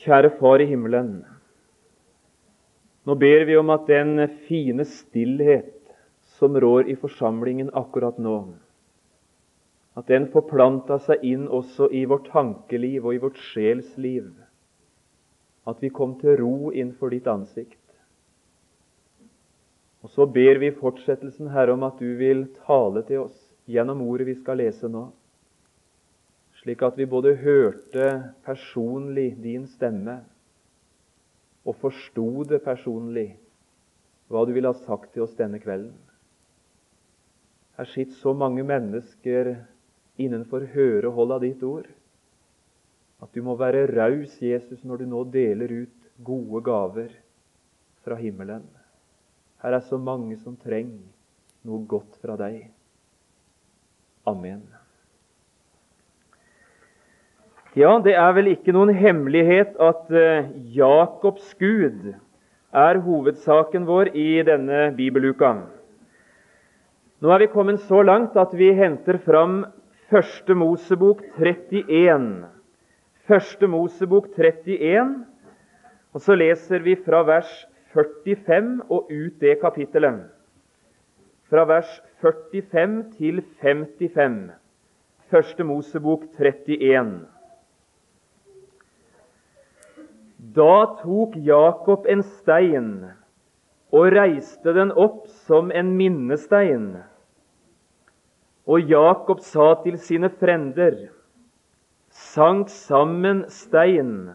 Kjære Far i himmelen. Nå ber vi om at den fine stillhet som rår i forsamlingen akkurat nå, at den forplanta seg inn også i vårt tankeliv og i vårt sjelsliv. At vi kom til ro innenfor ditt ansikt. Og så ber vi i fortsettelsen, Herre, om at du vil tale til oss gjennom ordet vi skal lese nå, slik at vi både hørte personlig din stemme og forsto det personlig, hva du ville ha sagt til oss denne kvelden. Her sitter så mange mennesker innenfor hørehold av ditt ord at du må være raus, Jesus, når du nå deler ut gode gaver fra himmelen. Her er så mange som trenger noe godt fra deg. Amen. Ja, det er vel ikke noen hemmelighet at eh, Jakobs Gud er hovedsaken vår i denne bibeluka. Nå er vi kommet så langt at vi henter fram Første Mosebok 31. Første Mosebok 31, og så leser vi fra vers 45 og ut det kapittelet. Fra vers 45 til 55. Første Mosebok 31. Da tok Jakob en stein og reiste den opp som en minnestein. Og Jakob sa til sine frender, sank sammen stein.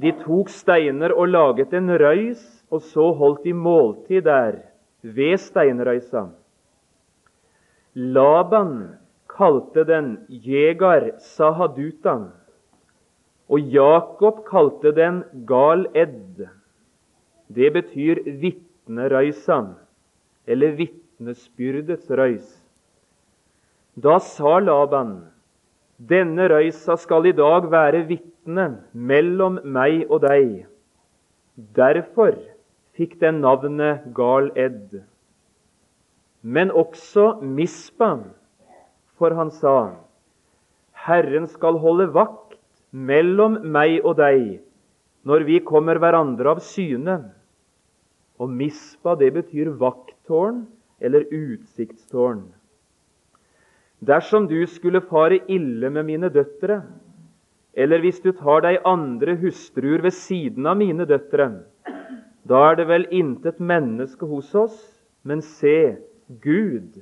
De tok steiner og laget en røys, og så holdt de måltid der, ved steinrøysa. Laban kalte den Jegar Sahadutan. Og Jakob kalte den Gal-Ed. Det betyr vitnerøysa, eller vitnesbyrdets røys. Da sa Laban, denne røysa skal i dag være vitne mellom meg og deg. Derfor fikk den navnet Gal-Ed. Men også Mispa, for han sa, Herren skal holde vakt mellom meg og deg når vi kommer hverandre av syne. Og mispa, det betyr vakttårn eller utsiktstårn. Dersom du skulle fare ille med mine døtre, eller hvis du tar deg andre hustruer ved siden av mine døtre, da er det vel intet menneske hos oss, men se, Gud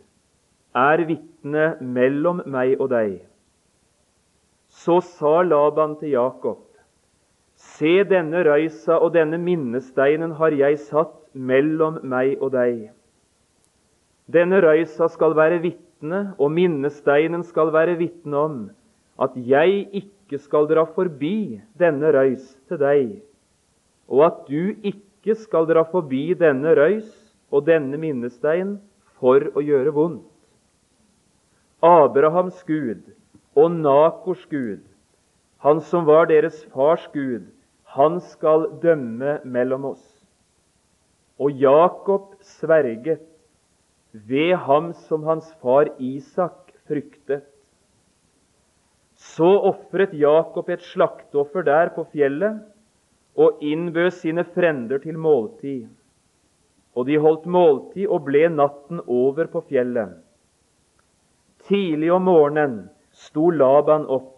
er vitne mellom meg og deg. Så sa Laban til Jakob.: Se, denne røysa og denne minnesteinen har jeg satt mellom meg og deg. Denne røysa skal være vitne, og minnesteinen skal være vitne om at jeg ikke skal dra forbi denne røys til deg, og at du ikke skal dra forbi denne røys og denne minnestein for å gjøre vondt. Abrahams Gud, og Nakors Gud, han som var deres fars Gud, han skal dømme mellom oss. Og Jakob sverget ved ham som hans far Isak fryktet. Så ofret Jakob et slakteoffer der på fjellet og innbød sine frender til måltid. Og de holdt måltid og ble natten over på fjellet. Tidlig om morgenen sto Laban opp.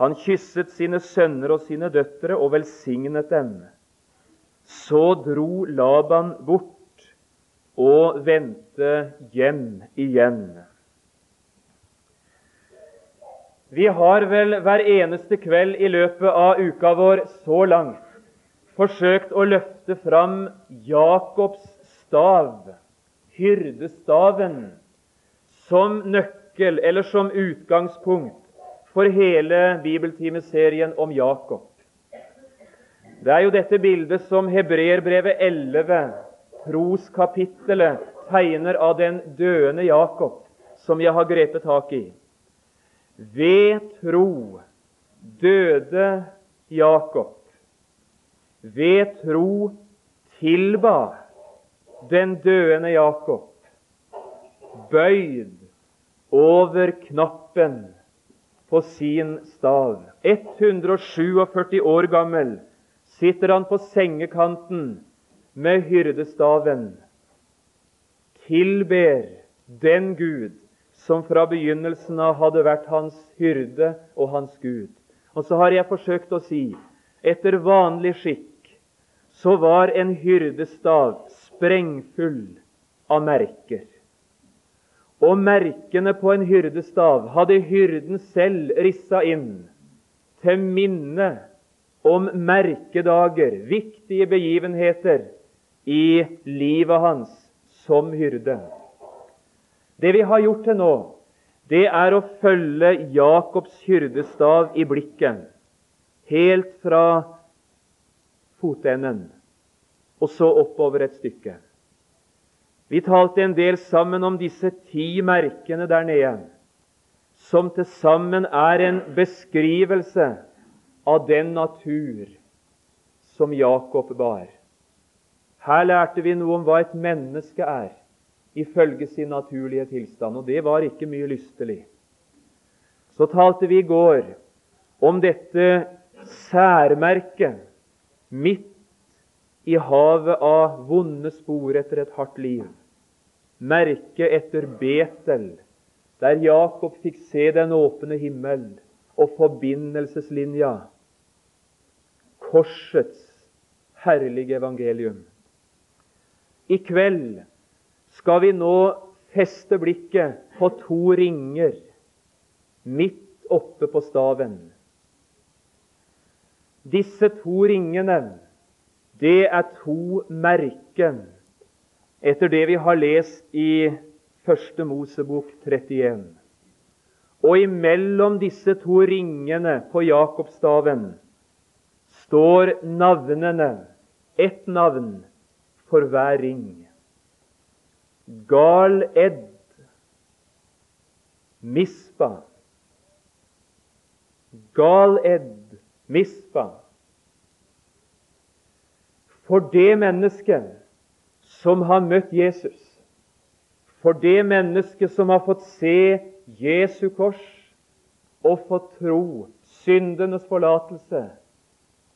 Han kysset sine sønner og sine døtre og velsignet dem. Så dro Laban bort og vendte hjem igjen. Vi har vel hver eneste kveld i løpet av uka vår så langt forsøkt å løfte fram Jakobs stav, hyrdestaven, som nøkkel nøkkel eller som utgangspunkt for hele bibeltimeserien om Jakob. Det er jo dette bildet som Hebreerbrevet 11, troskapittelet, tegner av den døende Jakob, som jeg har grepet tak i. Ved tro døde Jakob. Ved tro tilba den døende Jakob, bøyd over knappen på sin stav. 147 år gammel sitter han på sengekanten med hyrdestaven. Tilber den Gud som fra begynnelsen av hadde vært hans hyrde og hans Gud. Og så har jeg forsøkt å si etter vanlig skikk så var en hyrdestav sprengfull av merker. Og merkene på en hyrdestav hadde hyrden selv rissa inn til minne om merkedager, viktige begivenheter i livet hans som hyrde. Det vi har gjort til nå, det er å følge Jakobs hyrdestav i blikket, helt fra fotenden og så oppover et stykke. Vi talte en del sammen om disse ti merkene der nede, som til sammen er en beskrivelse av den natur som Jakob bar. Her lærte vi noe om hva et menneske er ifølge sin naturlige tilstand, og det var ikke mye lystelig. Så talte vi i går om dette særmerket midt i havet av vonde spor etter et hardt liv. Merket etter Betel, der Jakob fikk se den åpne himmel og forbindelseslinja. Korsets herlige evangelium. I kveld skal vi nå feste blikket på to ringer midt oppe på staven. Disse to ringene det er to merker etter det vi har lest i Første Mosebok 31. Og imellom disse to ringene på Jakobstaven står navnene, ett navn for hver ring. Gal-Ed, Mispa. Gal-Ed, Mispa for det mennesket som har møtt Jesus, for det mennesket som har fått se Jesu kors og fått tro syndenes forlatelse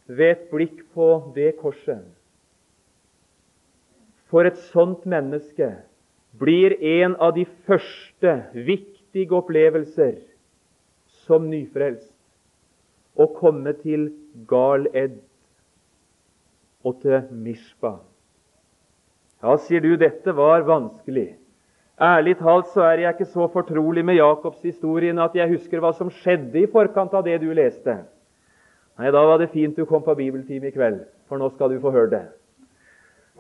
ved et blikk på det korset. For et sånt menneske blir en av de første viktige opplevelser som nyfrelst å komme til Gal-Ed og til Mishpa. Ja, sier du, dette var vanskelig. Ærlig talt så er jeg ikke så fortrolig med Jakobs historien at jeg husker hva som skjedde i forkant av det du leste. Nei, Da var det fint du kom på bibeltime i kveld, for nå skal du få høre det.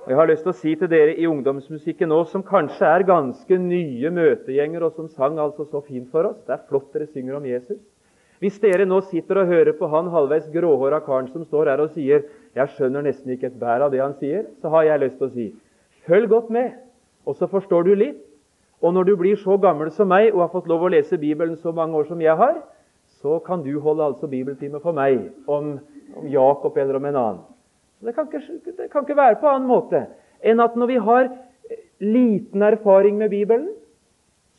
Og Jeg har lyst til å si til dere i ungdomsmusikken nå, som kanskje er ganske nye møtegjenger, og som sang altså så fint for oss Det er flott dere synger om Jesus. Hvis dere nå sitter og hører på han halvveis gråhåra karen som står her og sier 'Jeg skjønner nesten ikke et bær av det han sier', så har jeg lyst til å si følg godt med, og så forstår du litt. Og når du blir så gammel som meg og har fått lov å lese Bibelen så mange år som jeg har, så kan du holde altså bibeltime for meg om, om Jakob eller om en annen. Det kan, ikke, det kan ikke være på annen måte enn at når vi har liten erfaring med Bibelen,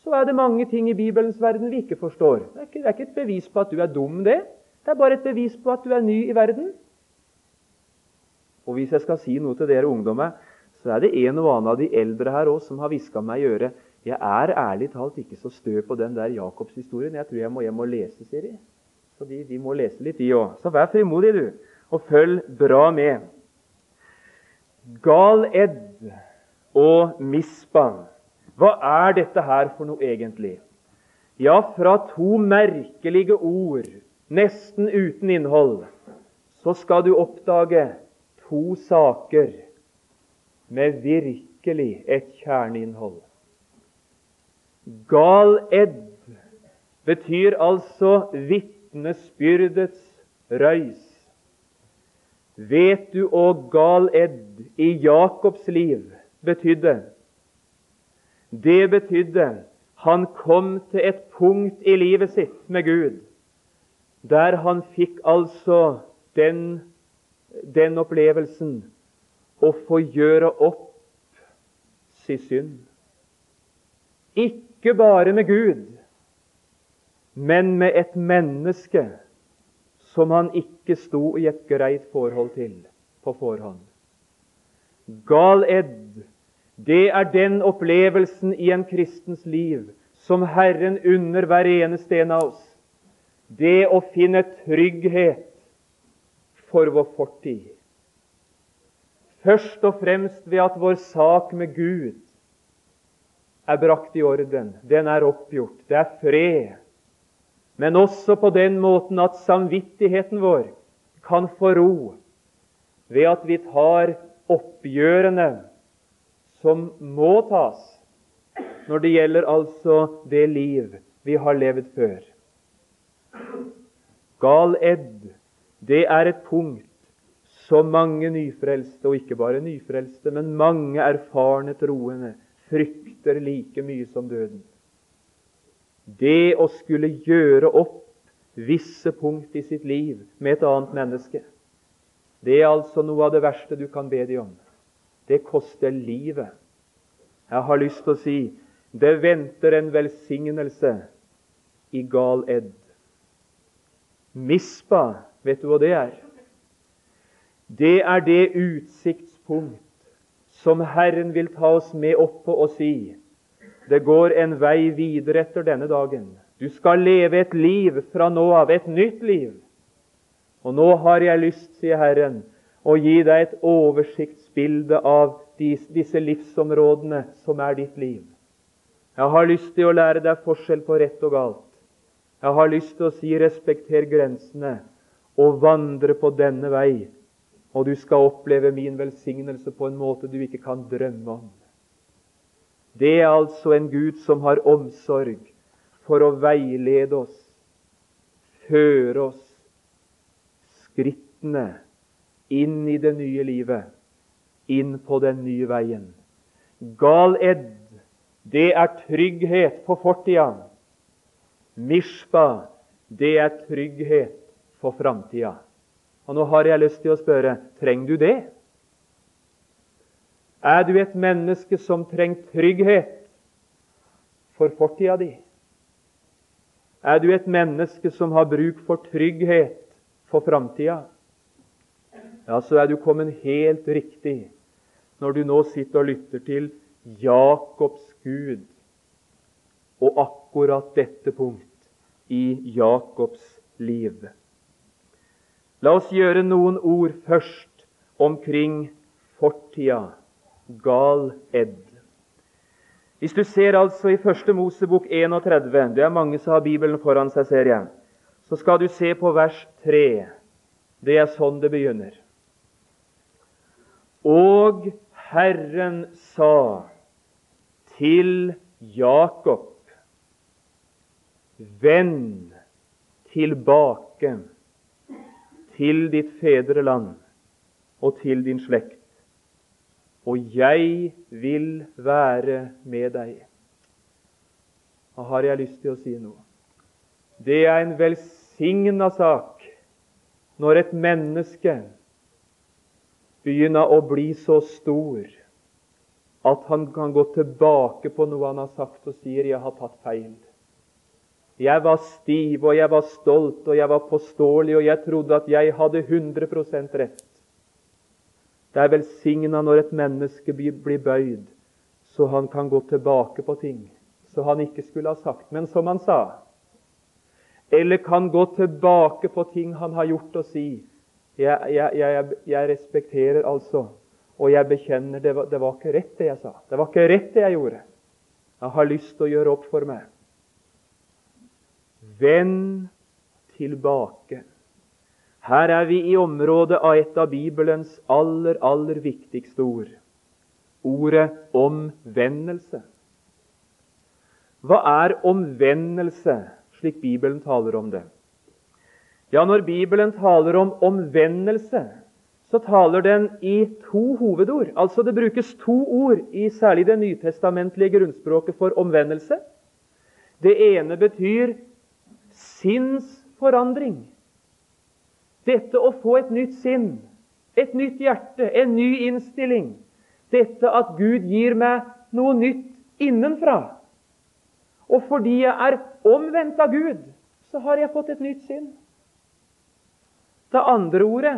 så er det mange ting i Bibelens verden vi ikke forstår. Det er ikke, det er ikke et bevis på at du er dum, det. Det er bare et bevis på at du er ny i verden. Og hvis jeg skal si noe til dere ungdommer, så er det en og annen av de eldre her også som har hviska meg i øret Jeg er ærlig talt ikke så stø på den der Jakobs-historien. Jeg tror jeg må hjem og lese, sier de. Så de, de må lese litt, de òg. Så vær frimodig, du, og følg bra med. Gal Ed og Mispa hva er dette her for noe egentlig? Ja, fra to merkelige ord, nesten uten innhold, så skal du oppdage to saker med virkelig et kjerneinnhold. Gal edd betyr altså vitnesbyrdets røys. Vet du hva gal edd i Jakobs liv betydde? Det betydde han kom til et punkt i livet sitt med Gud der han fikk altså den, den opplevelsen å få gjøre opp sin synd. Ikke bare med Gud, men med et menneske som han ikke sto i et greit forhold til på forhånd. Gal edd, det er den opplevelsen i en kristens liv som Herren unner hver eneste en av oss. Det å finne trygghet for vår fortid. Først og fremst ved at vår sak med Gud er brakt i orden. Den er oppgjort. Det er fred. Men også på den måten at samvittigheten vår kan få ro ved at vi tar oppgjørene som må tas når det gjelder altså det liv vi har levd før. Gal edd, det er et punkt som mange nyfrelste, og ikke bare nyfrelste, men mange erfarne troende, frykter like mye som døden. Det å skulle gjøre opp visse punkt i sitt liv med et annet menneske, det er altså noe av det verste du kan be dem om. Det koster livet. Jeg har lyst til å si det venter en velsignelse i gal edd. Mispa, vet du hva det er? Det er det utsiktspunkt som Herren vil ta oss med opp på og si det går en vei videre etter denne dagen. Du skal leve et liv fra nå av, et nytt liv. Og nå har jeg lyst, sier Herren, å gi deg et oversiktsbilde av disse livsområdene som er ditt liv. Jeg har lyst til å lære deg forskjell på rett og galt. Jeg har lyst til å si respekter grensene og vandre på denne vei og du skal oppleve min velsignelse på en måte du ikke kan drømme om. Det er altså en Gud som har omsorg for å veilede oss, føre oss skrittene inn i det nye livet, inn på den nye veien. Gal edd, det er trygghet på fortida. Mishpa, det er trygghet for framtida. Og nå har jeg lyst til å spørre trenger du det? Er du et menneske som trenger trygghet for fortida di? Er du et menneske som har bruk for trygghet for framtida? Ja, så er du kommet helt riktig når du nå sitter og lytter til Jakobs Gud og akkurat dette punkt i Jakobs liv. La oss gjøre noen ord først omkring fortida, gal edd. Hvis du ser altså i Første Mosebok 31, det er mange som har Bibelen foran seg, ser jeg, så skal du se på vers 3. Det er sånn det begynner. Og Herren sa til Jakob, vend tilbake til ditt fedreland og til din slekt, og jeg vil være med deg. Da har jeg lyst til å si noe? Det er en velsigna sak når et menneske begynner å bli så stor at han kan gå tilbake på noe han har sagt, og sier 'jeg har tatt feil'. Jeg var stiv, og jeg var stolt, og jeg var påståelig, og jeg trodde at jeg hadde 100% rett. Det er velsigna når et menneske blir bøyd, så han kan gå tilbake på ting så han ikke skulle ha sagt, men som han sa. Eller kan gå tilbake på ting han har gjort, og si jeg, jeg, jeg, jeg respekterer altså, og jeg bekjenner det var, det var ikke rett, det jeg sa. Det var ikke rett, det jeg gjorde. Jeg har lyst til å gjøre opp for meg. Vend tilbake. Her er vi i området av et av Bibelens aller, aller viktigste ord. Ordet omvendelse. Hva er omvendelse, slik Bibelen taler om det? Ja, Når Bibelen taler om omvendelse, så taler den i to hovedord. Altså Det brukes to ord i særlig det nytestamentlige grunnspråket for omvendelse. Det ene betyr sinnsforandring. Dette å få et nytt sinn, et nytt hjerte, en ny innstilling. Dette at Gud gir meg noe nytt innenfra. Og fordi jeg er omvendt av Gud, så har jeg fått et nytt sinn. Det andre ordet,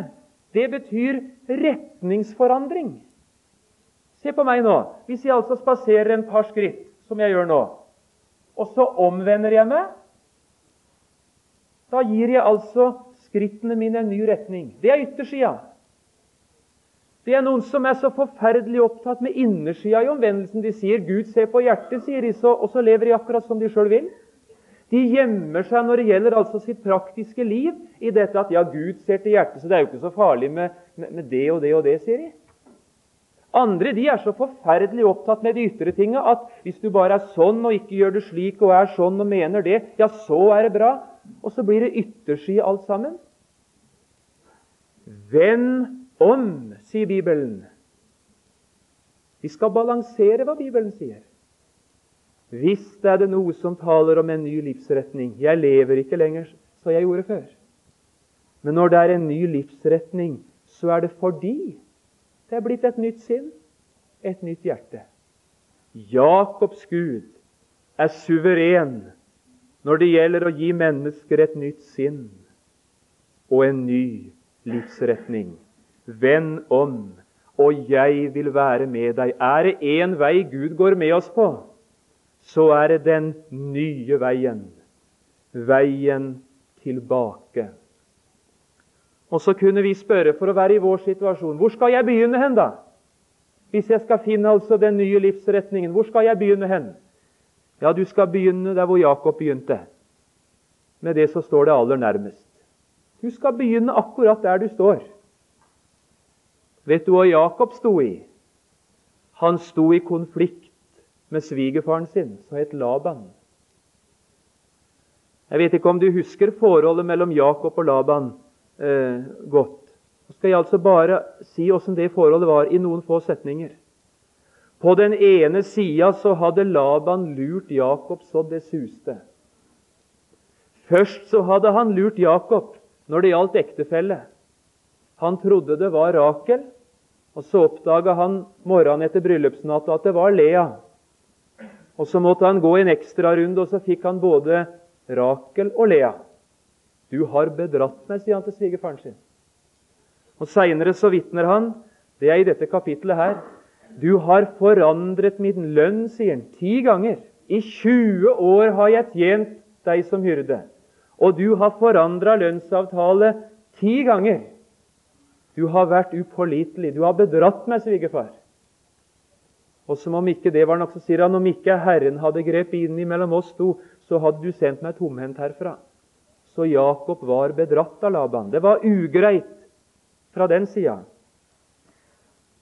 det betyr retningsforandring. Se på meg nå. Hvis jeg altså spaserer en par skritt, som jeg gjør nå, og så omvender jeg meg, da gir jeg altså skrittene mine en ny retning. Det er yttersida. Det er noen som er så forferdelig opptatt med innersida i omvendelsen. De sier 'Gud ser på hjertet', sier de, så, og så lever de akkurat som de sjøl vil. De gjemmer seg når det gjelder altså sitt praktiske liv, i dette at ja, Gud ser til hjertet, så det er jo ikke så farlig med, med, det og det og det, sier de. Andre de er så forferdelig opptatt med de ytre tinga at hvis du bare er sånn og ikke gjør det slik og er sånn og mener det, ja, så er det bra. Og så blir det yttersky alt sammen. Vend om, sier Bibelen. Vi skal balansere hva Bibelen sier. Visst er det noe som taler om en ny livsretning. Jeg lever ikke lenger som jeg gjorde før. Men når det er en ny livsretning, så er det fordi det er blitt et nytt sinn, et nytt hjerte. Jakobs Gud er suveren når det gjelder å gi mennesker et nytt sinn og en ny livsretning. Vend om, og jeg vil være med deg. Er det én vei Gud går med oss på, så er det den nye veien. Veien tilbake. Og så kunne vi spørre, for å være i vår situasjon, hvor skal jeg begynne hen, da? Hvis jeg skal finne altså den nye livsretningen, hvor skal jeg begynne hen? Ja, du skal begynne der hvor Jakob begynte. Med det så står det aller nærmest. Du skal begynne akkurat der du står. Vet du hva Jakob sto i? Han sto i konflikt med svigerfaren sin, som het Laban. Jeg vet ikke om du husker forholdet mellom Jakob og Laban eh, godt. Så skal jeg altså bare si åssen det forholdet var, i noen få setninger. På den ene sida så hadde Laban lurt Jakob så det suste. Først så hadde han lurt Jakob når det gjaldt ektefelle. Han trodde det var Rakel, og så oppdaga han morgenen etter bryllupsnatta at det var Lea. Og Så måtte han gå en ekstrarunde, og så fikk han både Rakel og Lea. 'Du har bedratt meg', sier han til svigerfaren sin. Og Seinere vitner han, det er i dette kapittelet her 'Du har forandret min lønn', sier han, ti ganger. 'I 20 år har jeg tjent deg som hyrde.' 'Og du har forandra lønnsavtale ti ganger.' 'Du har vært upålitelig. Du har bedratt meg, svigerfar.' Og som om ikke det var nok, så sier han om ikke Herren hadde grepet inn mellom oss to, så hadde du sendt meg tomhendt herfra. Så Jakob var bedratt av Laban. Det var ugreit fra den sida.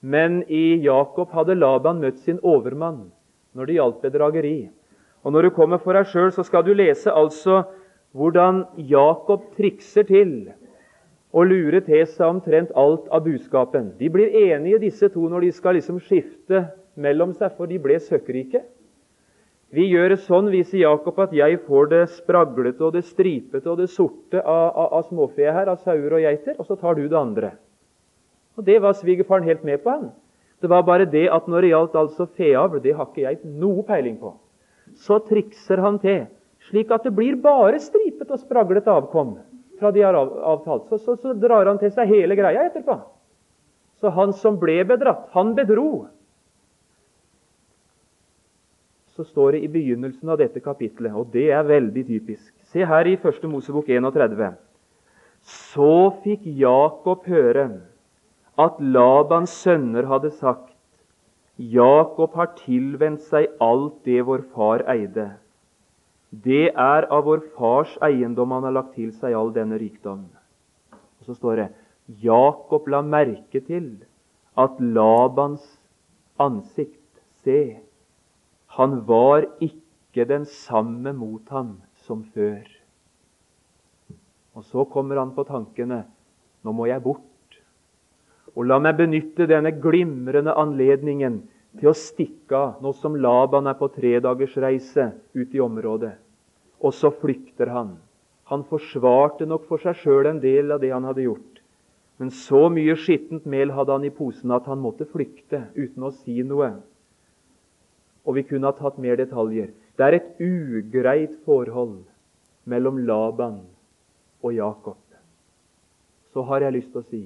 Men i Jakob hadde Laban møtt sin overmann når det gjaldt bedrageri. Og Når du kommer for deg sjøl, skal du lese altså hvordan Jakob trikser til og lurer til seg omtrent alt av budskapen. De blir enige, disse to, når de skal liksom skifte mellom seg, for de ble søkkrike. Vi gjør det sånn, viser Jakob, at jeg får det spraglete og det stripete og det sorte av, av, av småfe her, av sauer og geiter, og så tar du det andre. Og Det var svigerfaren helt med på. han. Det var bare det at når det gjaldt altså feavl, det har ikke jeg noe peiling på, så trikser han til, slik at det blir bare stripet og spraglet avkom fra de har avtalt. Så, så, så drar han til seg hele greia etterpå. Så han som ble bedratt, han bedro så står det i begynnelsen av dette kapitlet, og det er veldig typisk. Se her i 1. Mosebok 31. Så fikk Jakob høre at Labans sønner hadde sagt Jakob har tilvendt seg alt det vår far eide. Det er av vår fars eiendom han har lagt til seg all denne rikdom. Og Så står det Jakob la merke til at Labans ansikt Se, han var ikke den samme mot ham som før. Og så kommer han på tankene nå må jeg bort. Og la meg benytte denne glimrende anledningen til å stikke av nå som Laban er på tredagersreise ut i området. Og så flykter han. Han forsvarte nok for seg sjøl en del av det han hadde gjort. Men så mye skittent mel hadde han i posen at han måtte flykte uten å si noe og vi kunne ha tatt mer detaljer. Det er et ugreit forhold mellom Laban og Jakob, så har jeg lyst til å si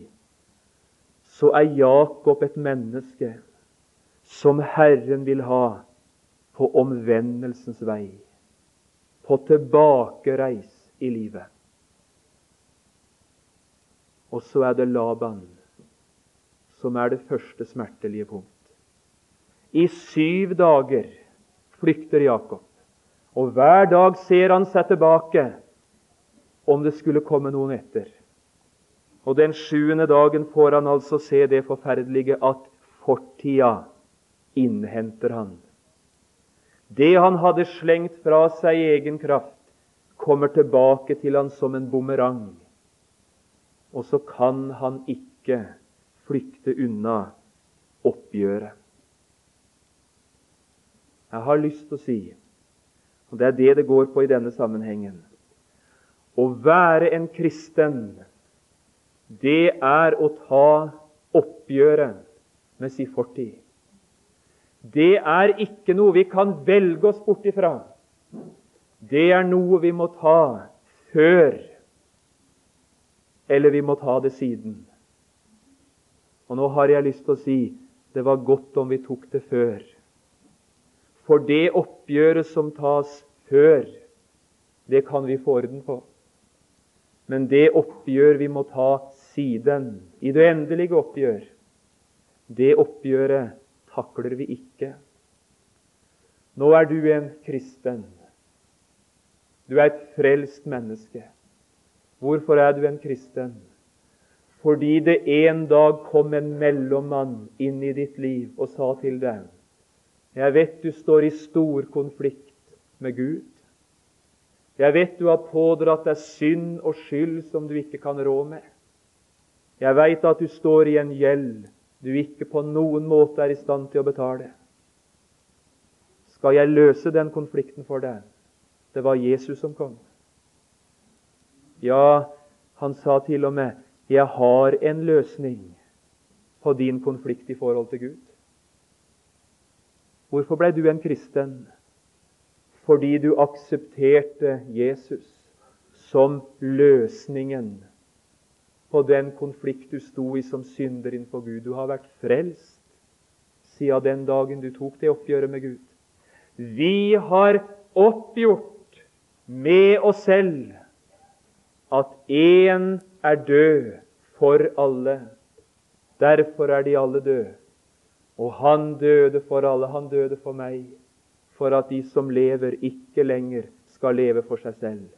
så er Jakob et menneske som Herren vil ha på omvendelsens vei, på tilbakereis i livet. Og så er det Laban som er det første smertelige punkt. I syv dager flykter Jakob, og hver dag ser han seg tilbake om det skulle komme noen etter. Og den sjuende dagen får han altså se det forferdelige at fortida innhenter han. Det han hadde slengt fra seg i egen kraft, kommer tilbake til han som en bumerang. Og så kan han ikke flykte unna oppgjøret. Jeg har lyst til å si, og det er det det går på i denne sammenhengen Å være en kristen, det er å ta oppgjøret med sin fortid. Det er ikke noe vi kan velge oss bort ifra. Det er noe vi må ta før, eller vi må ta det siden. Og nå har jeg lyst til å si det var godt om vi tok det før. For det oppgjøret som tas før, det kan vi få orden på. Men det oppgjør vi må ta siden, i det endelige oppgjør, det oppgjøret takler vi ikke. Nå er du en kristen. Du er et frelst menneske. Hvorfor er du en kristen? Fordi det en dag kom en mellommann inn i ditt liv og sa til deg Jeg vet du står i stor konflikt med Gud. Jeg vet du har pådratt deg synd og skyld som du ikke kan rå med. Jeg veit at du står i en gjeld du ikke på noen måte er i stand til å betale. Skal jeg løse den konflikten for deg? Det var Jesus som kom. Ja, han sa til og med 'Jeg har en løsning på din konflikt i forhold til Gud'. Hvorfor ble du en kristen? Fordi du aksepterte Jesus som løsningen på den konflikt du sto i som synder innenfor Gud. Du har vært frelst siden den dagen du tok det oppgjøret med Gud. Vi har oppgjort med oss selv at én er død for alle. Derfor er de alle døde. Og han døde for alle. Han døde for meg, for at de som lever, ikke lenger skal leve for seg selv.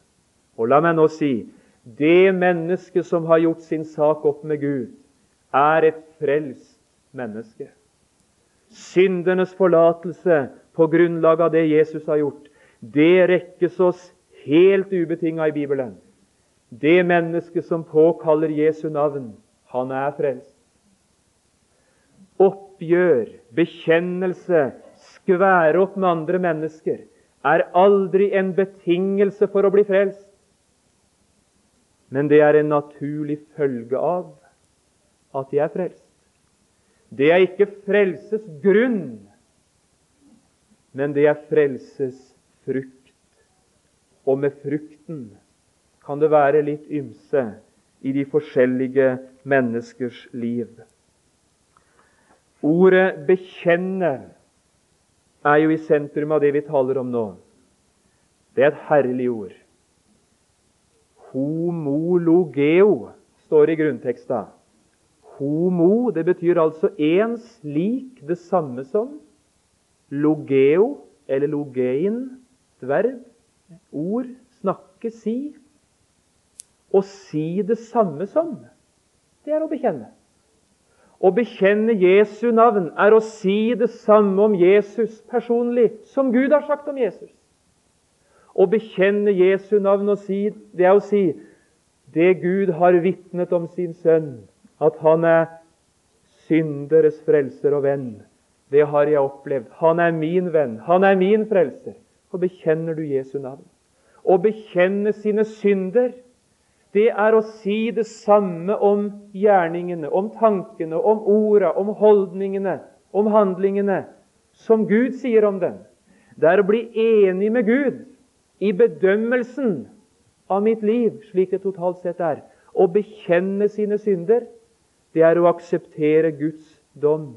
Og la meg nå si det mennesket som har gjort sin sak opp med Gud, er et frelst menneske. Syndenes forlatelse på grunnlag av det Jesus har gjort, det rekkes oss helt ubetinga i Bibelen. Det mennesket som påkaller Jesu navn, han er frelst. Oppgjør, bekjennelse, skvære opp med andre mennesker er aldri en betingelse for å bli frelst. Men det er en naturlig følge av at de er frelst. Det er ikke frelses grunn, men det er frelses frukt. Og med frukten kan det være litt ymse i de forskjellige menneskers liv. Ordet 'bekjenne' er jo i sentrum av det vi taler om nå. Det er et herlig ord homologeo, står i grunnteksta. Homo det betyr altså en slik, det samme som. Logeo, eller logein, et ord, snakke, si. Å si det samme som, det er å bekjenne. Å bekjenne Jesu navn er å si det samme om Jesus personlig som Gud har sagt om Jesus. Å bekjenne Jesu navn og si, det er å si det Gud har vitnet om sin sønn, at han er synderes frelser og venn. Det har jeg opplevd. Han er min venn. Han er min frelser. Og bekjenner du Jesu navn. Å bekjenne sine synder, det er å si det samme om gjerningene, om tankene, om orda, om holdningene, om handlingene, som Gud sier om dem. Det er å bli enig med Gud i bedømmelsen av mitt liv, slik det totalt sett er, å bekjenne sine synder, det er å akseptere Guds dom,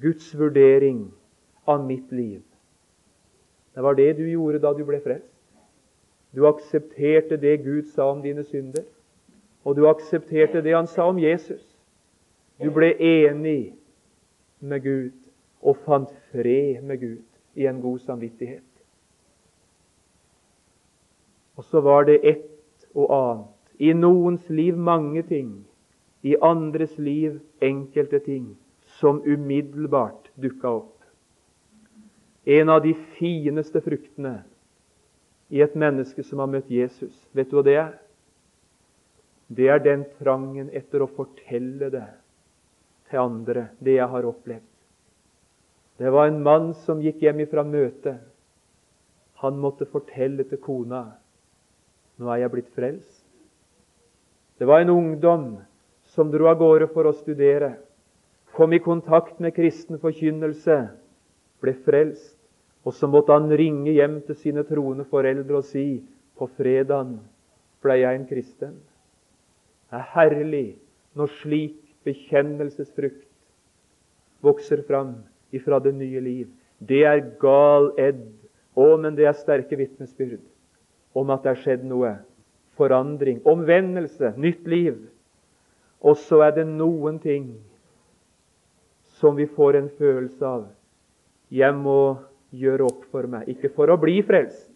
Guds vurdering av mitt liv. Det var det du gjorde da du ble frelst. Du aksepterte det Gud sa om dine synder, og du aksepterte det han sa om Jesus. Du ble enig med Gud og fant fred med Gud i en god samvittighet. Og så var det ett og annet. I noens liv mange ting, i andres liv enkelte ting, som umiddelbart dukka opp. En av de fineste fruktene i et menneske som har møtt Jesus, vet du hva det er? Det er den trangen etter å fortelle det til andre, det jeg har opplevd. Det var en mann som gikk hjem ifra møtet. Han måtte fortelle til kona nå er jeg blitt frelst. Det var en ungdom som dro av gårde for å studere, kom i kontakt med kristen forkynnelse, ble frelst, og så måtte han ringe hjem til sine troende foreldre og si på fredagen ble jeg en kristen. Det er herlig når slik bekjennelsesfrukt vokser fram ifra det nye liv. Det er gal edd. Å, men det er sterke vitnesbyrd om at det er skjedd noe. Forandring, omvendelse, nytt liv. Og så er det noen ting som vi får en følelse av. Jeg må gjøre opp for meg. Ikke for å bli frelst,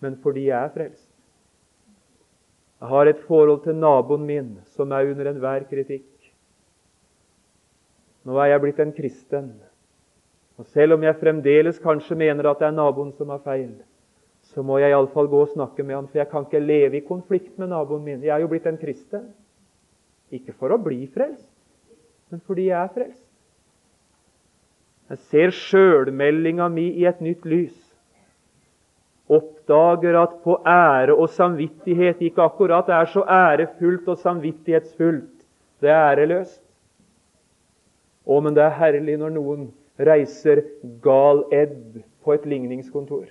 men fordi jeg er frelst. Jeg har et forhold til naboen min som er under enhver kritikk. Nå er jeg blitt en kristen. Og Selv om jeg fremdeles kanskje mener at det er naboen som har feil, så må jeg iallfall gå og snakke med han, for jeg kan ikke leve i konflikt med naboen min. Jeg er jo blitt en kristen. Ikke for å bli frelst, men fordi jeg er frelst. Jeg ser sjølmeldinga mi i et nytt lys. Oppdager at på ære og samvittighet ikke akkurat er så ærefullt og samvittighetsfullt. Det er æreløst. Å, men det er herlig når noen reiser gal edd på et ligningskontor.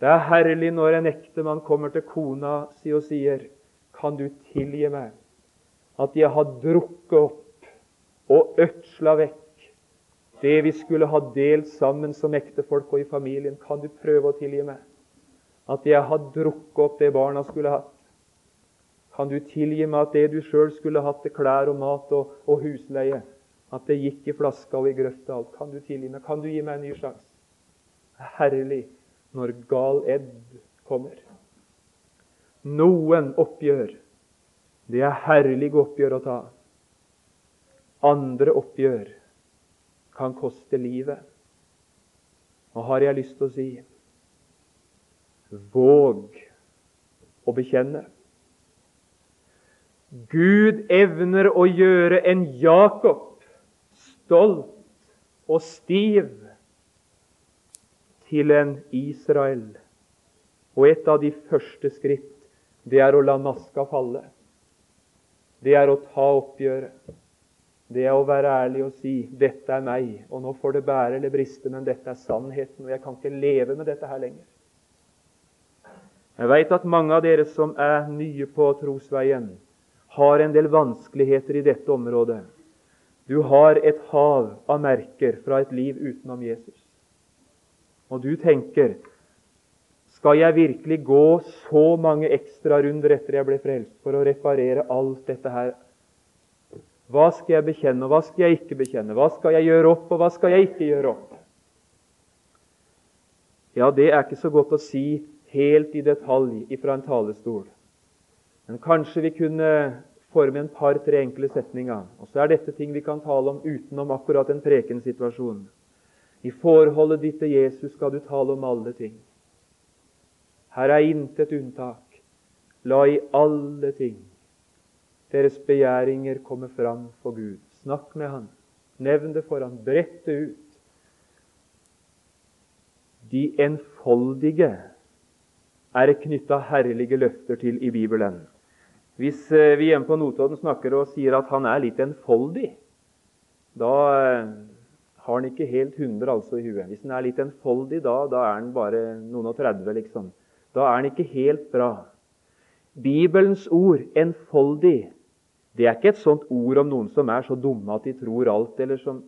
Det er herlig når en ektemann kommer til kona si og sier, 'Kan du tilgi meg at jeg har drukket opp og ødsla vekk det vi skulle ha delt sammen som ektefolk og i familien? Kan du prøve å tilgi meg at jeg har drukket opp det barna skulle hatt? Kan du tilgi meg at det du sjøl skulle hatt til klær og mat og, og husleie, at det gikk i flaska og i grøfta alt? Kan du tilgi meg? Kan du gi meg en ny sjanse? Herlig når gal edd kommer. Noen oppgjør, det er herlige oppgjør å ta. Andre oppgjør kan koste livet. Og har jeg lyst til å si våg å bekjenne. Gud evner å gjøre en Jakob stolt og stiv til en Israel. Og et av de første skritt, det er å la maska falle. Det er å ta oppgjøret. Det er å være ærlig og si 'Dette er meg', og nå får det bære eller briste, men dette er sannheten, og jeg kan ikke leve med dette her lenger. Jeg veit at mange av dere som er nye på trosveien, har en del vanskeligheter i dette området. Du har et hav av merker fra et liv utenom Jesus og du tenker skal jeg virkelig gå så mange ekstrarunder etter jeg ble frelst, for å reparere alt dette her? Hva skal jeg bekjenne, og hva skal jeg ikke bekjenne? Hva skal jeg gjøre opp, og hva skal jeg ikke gjøre opp? Ja, det er ikke så godt å si helt i detalj ifra en talestol. Men kanskje vi kunne forme en par-tre enkle setninger. Og så er dette ting vi kan tale om utenom akkurat en prekensituasjon. I forholdet ditt til Jesus skal du tale om alle ting. Her er intet unntak. La i alle ting deres begjæringer komme fram for Gud. Snakk med Han. Nevn det for Han. Brett det ut. De enfoldige er knytta herlige løfter til i Bibelen. Hvis eh, vi hjemme på Notodden snakker og sier at han er litt enfoldig, da eh, har han ikke helt 100 altså i huet. Hvis han er litt enfoldig da, da er han bare noen og 30, liksom. Da er den ikke helt bra. Bibelens ord, enfoldig, det er ikke et sånt ord om noen som er så dumme at de tror alt, eller som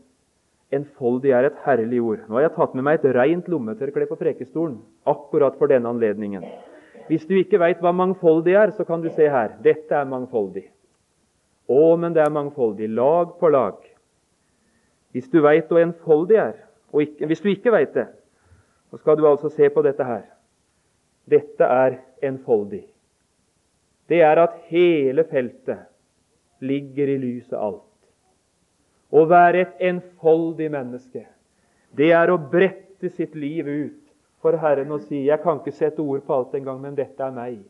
Enfoldig er et herlig ord. Nå har jeg tatt med meg et rent lommetørkle på prekestolen akkurat for denne anledningen. Hvis du ikke veit hva mangfoldig er, så kan du se her. Dette er mangfoldig. Å, men det er mangfoldig. Lag på lag. Hvis du veit hva enfoldig er, og ikke, hvis du ikke veit det, så skal du altså se på dette her. Dette er enfoldig. Det er at hele feltet ligger i lyset alt. Å være et enfoldig menneske, det er å brette sitt liv ut for Herren og si 'Jeg kan ikke sette ord på alt engang, men dette er meg'.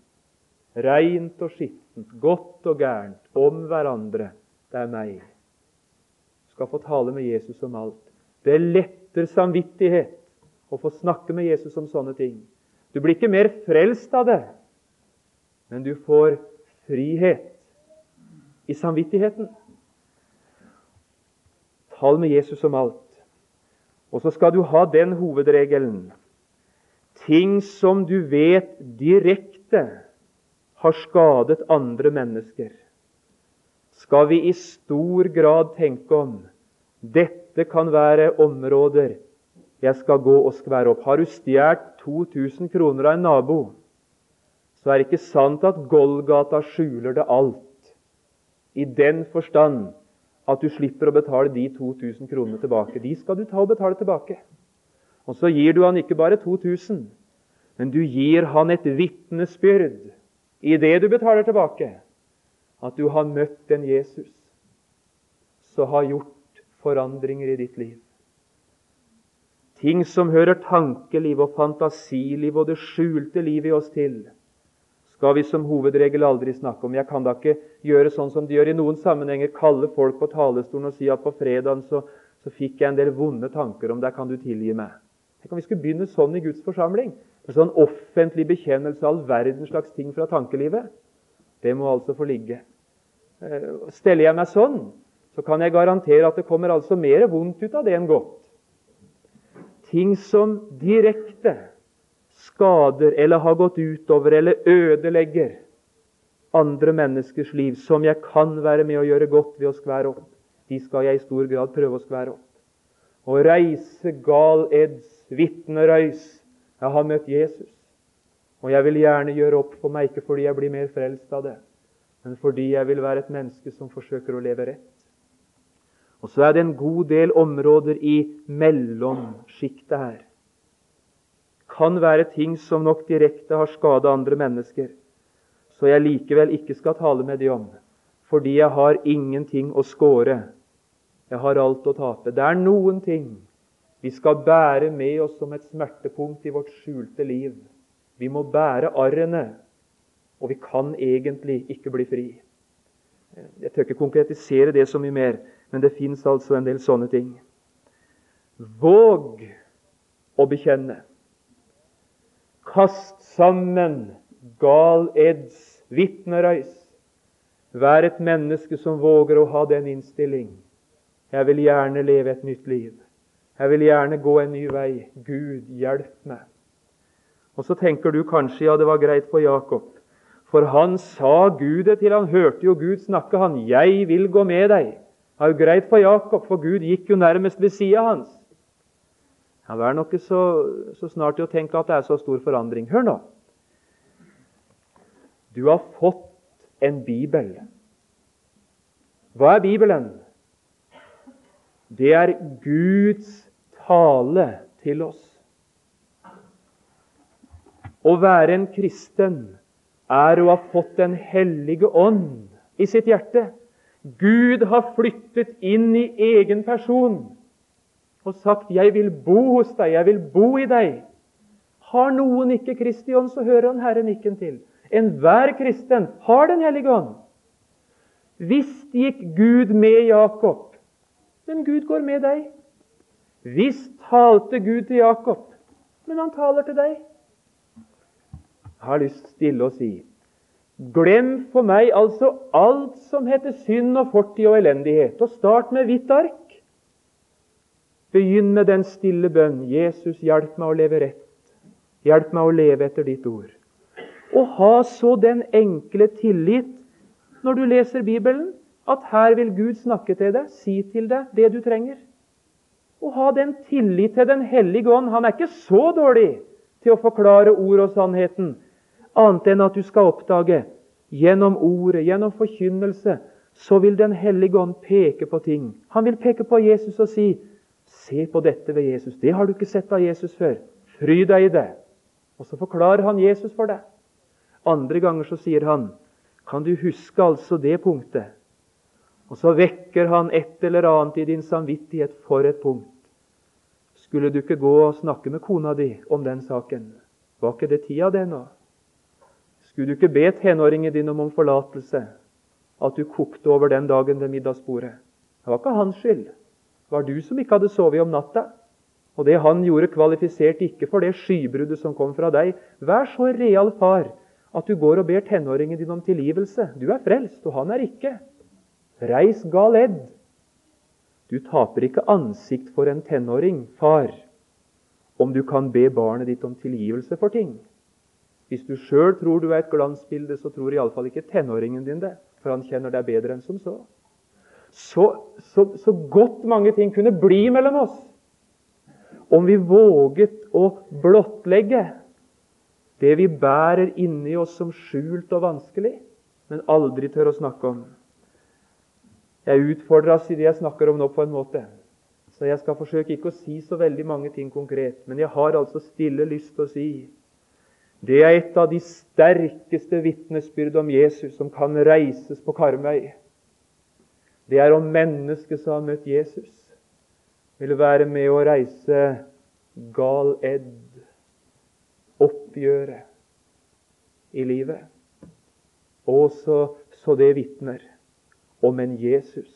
Reint og skittent, godt og gærent, om hverandre. Det er meg. Skal få tale med Jesus om alt. Det letter samvittighet å få snakke med Jesus om sånne ting. Du blir ikke mer frelst av det, men du får frihet i samvittigheten. Tal med Jesus om alt. Og så skal du ha den hovedregelen ting som du vet direkte har skadet andre mennesker, skal vi i stor grad tenke om dette kan være områder jeg skal gå og skvære opp. Har du stjålet 2000 kroner av en nabo, så er det ikke sant at Golgata skjuler det alt. I den forstand at du slipper å betale de 2000 kronene tilbake. De skal du ta og betale tilbake. Og så gir du han ikke bare 2000, men du gir han et vitnesbyrd i det du betaler tilbake, at du har møtt en Jesus som har gjort forandringer i ditt liv. Ting som hører tankeliv og fantasiliv og det skjulte livet i oss til, skal vi som hovedregel aldri snakke om. Jeg kan da ikke gjøre sånn som de gjør i noen sammenhenger, kalle folk på talerstolen og si at på fredagen så, så fikk jeg en del vonde tanker om deg, kan du tilgi meg? Tenk om vi skulle begynne sånn i Guds forsamling. En sånn offentlig bekjennelse av all verdens slags ting fra tankelivet. Det må altså få ligge. Eh, steller jeg meg sånn, så kan jeg garantere at det kommer altså mer vondt ut av det enn godt. Ting som direkte skader eller har gått utover eller ødelegger andre menneskers liv, som jeg kan være med å gjøre godt ved å skvære opp, de skal jeg i stor grad prøve å skvære opp. Å reise gal eds vitnerøys. Jeg har møtt Jesus, og jeg vil gjerne gjøre opp for meg, ikke fordi jeg blir mer frelst av det, men fordi jeg vil være et menneske som forsøker å leve rett. Og så er det en god del områder i mellomsjiktet her kan være ting som nok direkte har skadet andre mennesker, så jeg likevel ikke skal tale med de om, fordi jeg har ingenting å skåre. Jeg har alt å tape. Det er noen ting vi skal bære med oss som et smertepunkt i vårt skjulte liv. Vi må bære arrene, og vi kan egentlig ikke bli fri. Jeg tør ikke konkretisere det så mye mer, men det fins altså en del sånne ting. Våg å bekjenne. Kast sammen gal eds vitnerøys. Vær et menneske som våger å ha den innstilling. Jeg vil gjerne leve et nytt liv. Jeg vil gjerne gå en ny vei. Gud, hjelp meg. Og så tenker du kanskje ja, det var greit for Jakob. For han sa Gud det til. Han hørte jo Gud snakke, han. 'Jeg vil gå med deg'. Det var jo greit for Jakob, for Gud gikk jo nærmest ved sida hans. Han var nok så, så snart til å tenke at det er så stor forandring. Hør nå. Du har fått en bibel. Hva er Bibelen? Det er Guds tale til oss. Å være en kristen er å ha fått Den hellige ånd i sitt hjerte. Gud har flyttet inn i egen person og sagt 'Jeg vil bo hos deg, jeg vil bo i deg'. Har noen ikke Kristi ånd, så hører han Herren nikken til. Enhver kristen har Den hellige ånd. Visst gikk Gud med Jakob, men Gud går med deg. Visst talte Gud til Jakob, men han taler til deg. Jeg har lyst stille å si Glem for meg altså alt som heter synd og fortid og elendighet, og start med hvitt ark. Begynn med den stille bønn. Jesus, hjelp meg å leve rett. Hjelp meg å leve etter ditt ord. Og ha så den enkle tillit når du leser Bibelen, at her vil Gud snakke til deg, si til deg det du trenger. Og ha den tillit til Den hellige ånd. Han er ikke så dårlig til å forklare ord og sannheten, annet enn at du skal oppdage gjennom ordet, gjennom forkynnelse, så vil Den hellige ånd peke på ting. Han vil peke på Jesus og si Se på dette ved Jesus. Det har du ikke sett av Jesus før. Fry deg i det. Og så forklarer han Jesus for deg. Andre ganger så sier han Kan du huske altså det punktet? Og så vekker han et eller annet i din samvittighet for et punkt. Skulle du ikke gå og snakke med kona di om den saken? Var ikke det tida, det nå? Skulle du ikke be tenåringen din om om forlatelse? At du kokte over den dagen ved middagsbordet? Det var ikke hans skyld. Det var du som ikke hadde sovet om natta. Og det han gjorde, kvalifiserte ikke for det skybruddet som kom fra deg. Vær så real far at du går og ber tenåringen din om tilgivelse. Du er frelst, og han er ikke. Reis gal edd. Du taper ikke ansikt for en tenåring, far, om du kan be barnet ditt om tilgivelse for ting. Hvis du sjøl tror du er et glansbilde, så tror iallfall ikke tenåringen din det. For han kjenner deg bedre enn som så. Så, så. så godt mange ting kunne bli mellom oss om vi våget å blottlegge det vi bærer inni oss som skjult og vanskelig, men aldri tør å snakke om. Jeg utfordres i det jeg snakker om nå, på en måte. Så jeg skal forsøke ikke å si så veldig mange ting konkret. Men jeg har altså stille lyst til å si det er et av de sterkeste vitnesbyrd om Jesus som kan reises på Karmøy. Det er om mennesket som har møtt Jesus, vil være med å reise gal edd, oppgjøret i livet. Og så, det vitner om en Jesus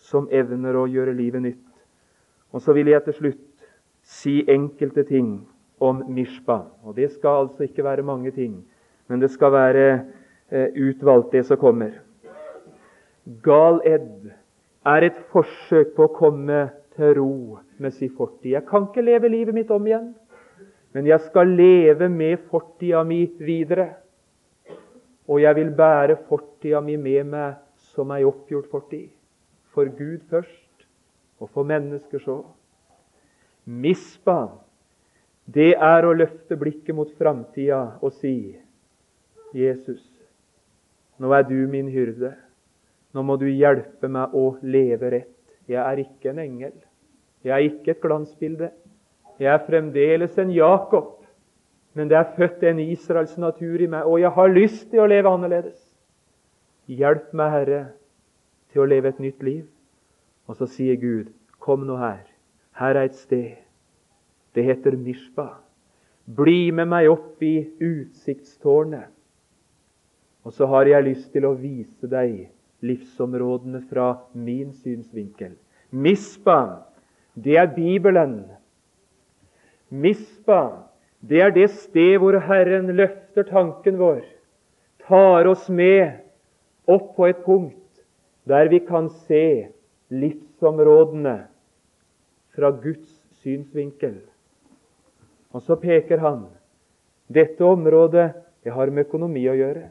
som evner å gjøre livet nytt. Og så vil jeg til slutt si enkelte ting om Mishpa. Og Det skal altså ikke være mange ting, men det skal være eh, utvalgt, det som kommer. Gal Ed er et forsøk på å komme til ro med sin fortid. Jeg kan ikke leve livet mitt om igjen, men jeg skal leve med fortida mi videre. Og jeg vil bære fortida mi med meg som ei oppgjort fortid. For Gud først, og for mennesker så. Mispa det er å løfte blikket mot framtida og si Jesus, nå er du min hyrde. Nå må du hjelpe meg å leve rett. Jeg er ikke en engel. Jeg er ikke et glansbilde. Jeg er fremdeles en Jakob. Men det er født en Israels natur i meg, og jeg har lyst til å leve annerledes. Hjelp meg, Herre, til å leve et nytt liv. Og så sier Gud, kom nå her. Her er et sted det heter Mishpa. Bli med meg opp i utsiktstårnet. Og så har jeg lyst til å vise deg livsområdene fra min synsvinkel. Mispa, det er Bibelen. Mispa, det er det sted hvor Herren løfter tanken vår, tar oss med opp på et punkt der vi kan se livsområdene fra Guds synsvinkel. Og så peker han dette området det har med økonomi å gjøre.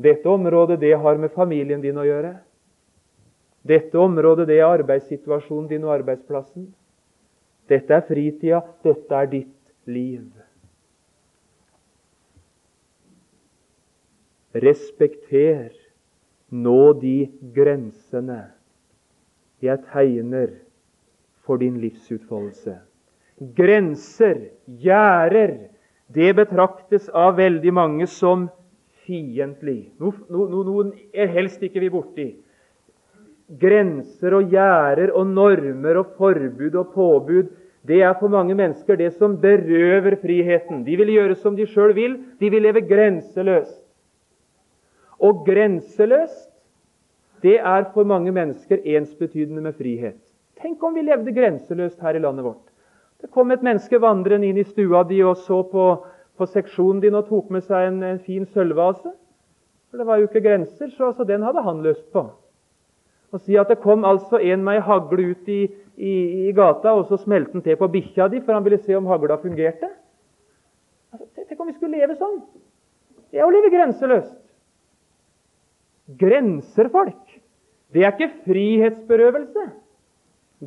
Dette området det har med familien din å gjøre. Dette området det er arbeidssituasjonen din og arbeidsplassen. Dette er fritida. Dette er ditt liv. Respekter nå de grensene jeg tegner for din livsutfoldelse. Grenser, gjerder, det betraktes av veldig mange som fiendtlig. No, no, noen er helst ikke vi borti. Grenser og gjerder og normer og forbud og påbud det er for mange mennesker det som berøver friheten. De vil gjøre som de sjøl vil. De vil leve grenseløst. Og grenseløst, det er for mange mennesker ensbetydende med frihet. Tenk om vi levde grenseløst her i landet vårt. Det kom et menneske vandrende inn i stua di og så på, på seksjonen din og tok med seg en, en fin sølvvase. For det var jo ikke grenser, så, så den hadde han lyst på. Og si at det kom altså en med ei hagle ut i, i, i, gata, og så smelte han til på bikkja di, for han ville se om hagla fungerte. Altså, tenk om vi skulle leve sånn. Det er å leve grenseløst. Grenser, folk, det er ikke frihetsberøvelse.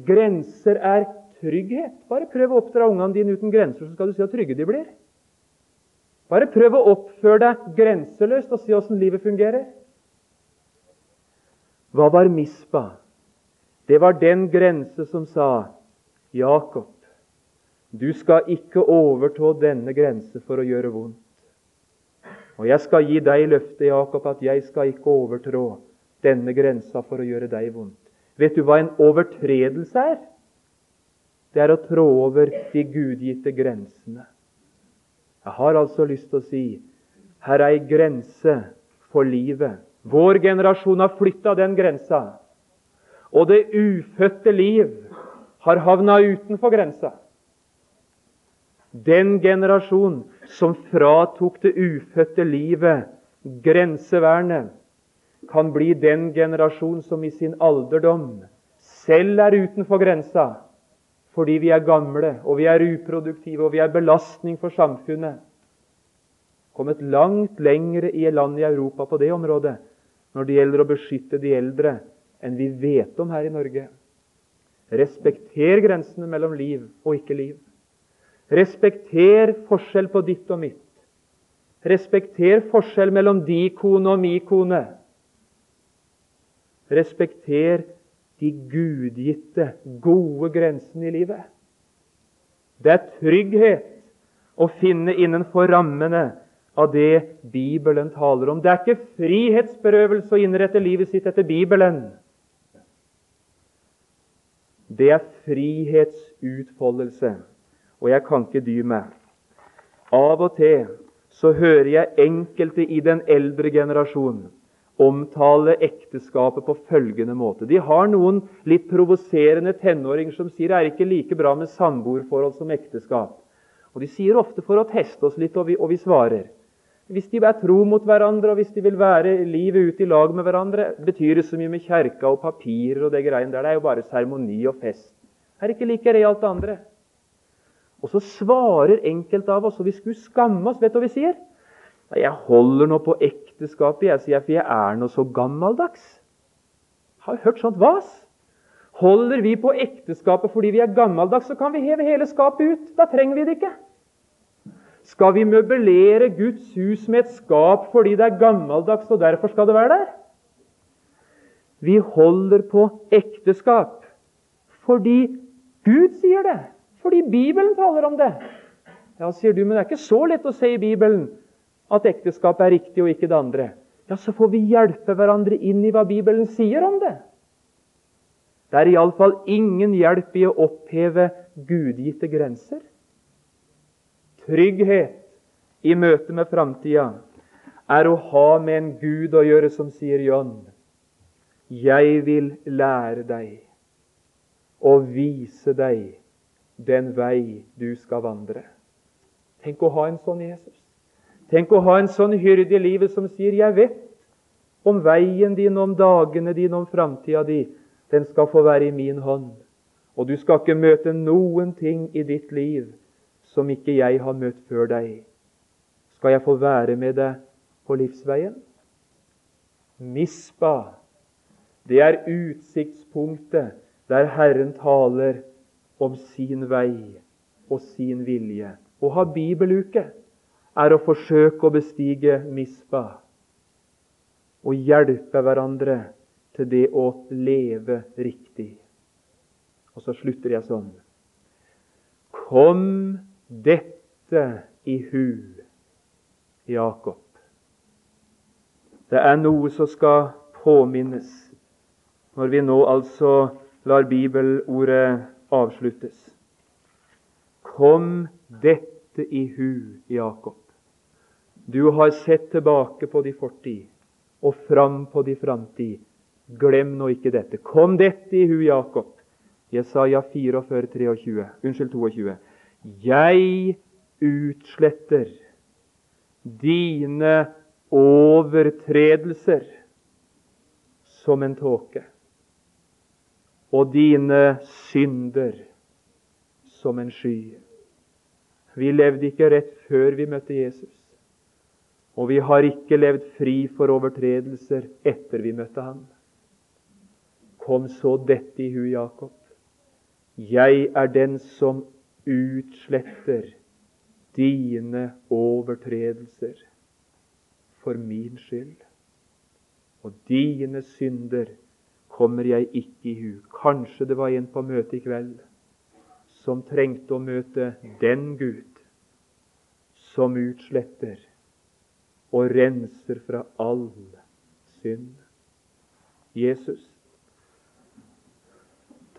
Grenser er trygghet. Bare prøv å oppdra ungene dine uten grenser, så skal du se hvor trygge de blir. Bare prøv å oppføre deg grenseløst og se åssen livet fungerer. Hva var Mispa? Det var den grense som sa Jakob, du skal ikke overtå denne grense for å gjøre vondt. Og jeg skal gi deg løftet, Jakob, at jeg skal ikke overtrå denne grensa for å gjøre deg vondt. Vet du hva en overtredelse er? Det er å trå over de gudgitte grensene. Jeg har altså lyst til å si her er ei grense for livet. Vår generasjon har flytta den grensa. Og det ufødte liv har havna utenfor grensa. Den generasjon som fratok det ufødte livet grensevernet, kan bli den generasjon som i sin alderdom selv er utenfor grensa, fordi vi er gamle, og vi er uproduktive, og vi er belastning for samfunnet. Kommet langt lengre i land i Europa på det området når det gjelder å beskytte de eldre, enn vi vet om her i Norge. Respekter grensene mellom liv og ikke liv. Respekter forskjell på ditt og mitt. Respekter forskjell mellom de kone og mi kone. Respekter de gudgitte, gode grensene i livet. Det er trygghet å finne innenfor rammene av det Bibelen taler om. Det er ikke frihetsberøvelse å innrette livet sitt etter Bibelen. Det er frihetsutfoldelse. Og jeg kan ikke dy meg. Av og til så hører jeg enkelte i den eldre generasjonen omtale ekteskapet på følgende måte. De har noen litt provoserende tenåringer som sier det er ikke like bra med samboerforhold som ekteskap. Og De sier ofte for å teste oss litt, og vi, og vi svarer. Hvis de er tro mot hverandre, og hvis de vil være livet ut i lag med hverandre, betyr det så mye med kjerka og papirer og det greiene der. Det er jo bare seremoni og fest. Det er ikke like realt det andre. Og så svarer enkelte av oss, og vi skulle skamme oss. Vet du hva vi sier? Jeg holder nå på ekteskapet, jeg sier, for jeg er nå så gammeldags. Har hørt sånt vas? Holder vi på ekteskapet fordi vi er gammeldags, så kan vi heve hele skapet ut. Da trenger vi det ikke. Skal vi møblere Guds hus med et skap fordi det er gammeldags og derfor skal det være der? Vi holder på ekteskap fordi Gud sier det. Fordi Bibelen taler om det. Ja, sier du, men det er ikke så lett å se i Bibelen at ekteskap er riktig og ikke det andre. Ja, så får vi hjelpe hverandre inn i hva Bibelen sier om det. Det er iallfall ingen hjelp i å oppheve gudgitte grenser trygghet i møte med framtida er å ha med en Gud å gjøre som sier John. Jeg vil lære deg og vise deg den vei du skal vandre. Tenk å ha en sånn Jesus. Tenk å ha en sånn hyrde i livet som sier 'Jeg vet om veien din, om dagene dine, om framtida di. Den skal få være i min hånd.' Og du skal ikke møte noen ting i ditt liv som ikke jeg har møtt før deg. Skal jeg få være med deg på livsveien? Mispa, det er utsiktspunktet der Herren taler om sin vei og sin vilje. Å ha bibeluke er å forsøke å bestige Mispa og hjelpe hverandre til det å leve riktig. Og så slutter jeg sånn. Kom dette i hu, Jakob. Det er noe som skal påminnes når vi nå altså lar bibelordet avsluttes. Kom dette i hu, Jakob. Du har sett tilbake på de fortid og fram på de framtid. Glem nå ikke dette. Kom dette i hu, Jakob. Jesaja 44, 23. Unnskyld, 22. Jeg utsletter dine overtredelser som en tåke, og dine synder som en sky. Vi levde ikke rett før vi møtte Jesus. Og vi har ikke levd fri for overtredelser etter vi møtte ham. Kom så dette i hu, Jakob. Jeg er den som utsletter dine overtredelser for min skyld. Og dine synder kommer jeg ikke i hu. Kanskje det var en på møtet i kveld som trengte å møte den Gud som utsletter og renser fra all synd. Jesus,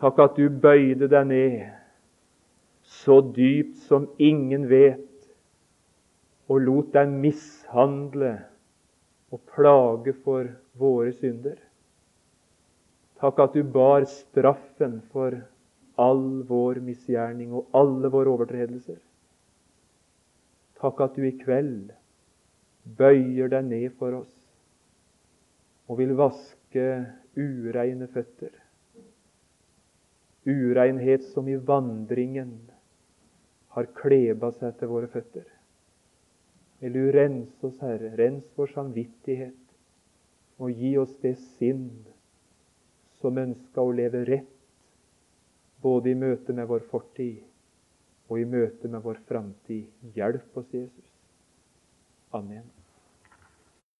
takk at du bøyde deg ned så dypt som ingen vet, og lot deg mishandle og plage for våre synder. Takk at du bar straffen for all vår misgjerning og alle våre overtredelser. Takk at du i kveld bøyer deg ned for oss og vil vaske ureine føtter. Ureinhet som i vandringen har kleba seg til våre føtter. Vil du rense oss, Herre, rens vår samvittighet, og gi oss det sinn som ønska å leve rett, både i møte med vår fortid og i møte med vår framtid. Hjelp oss, Jesus. Amen.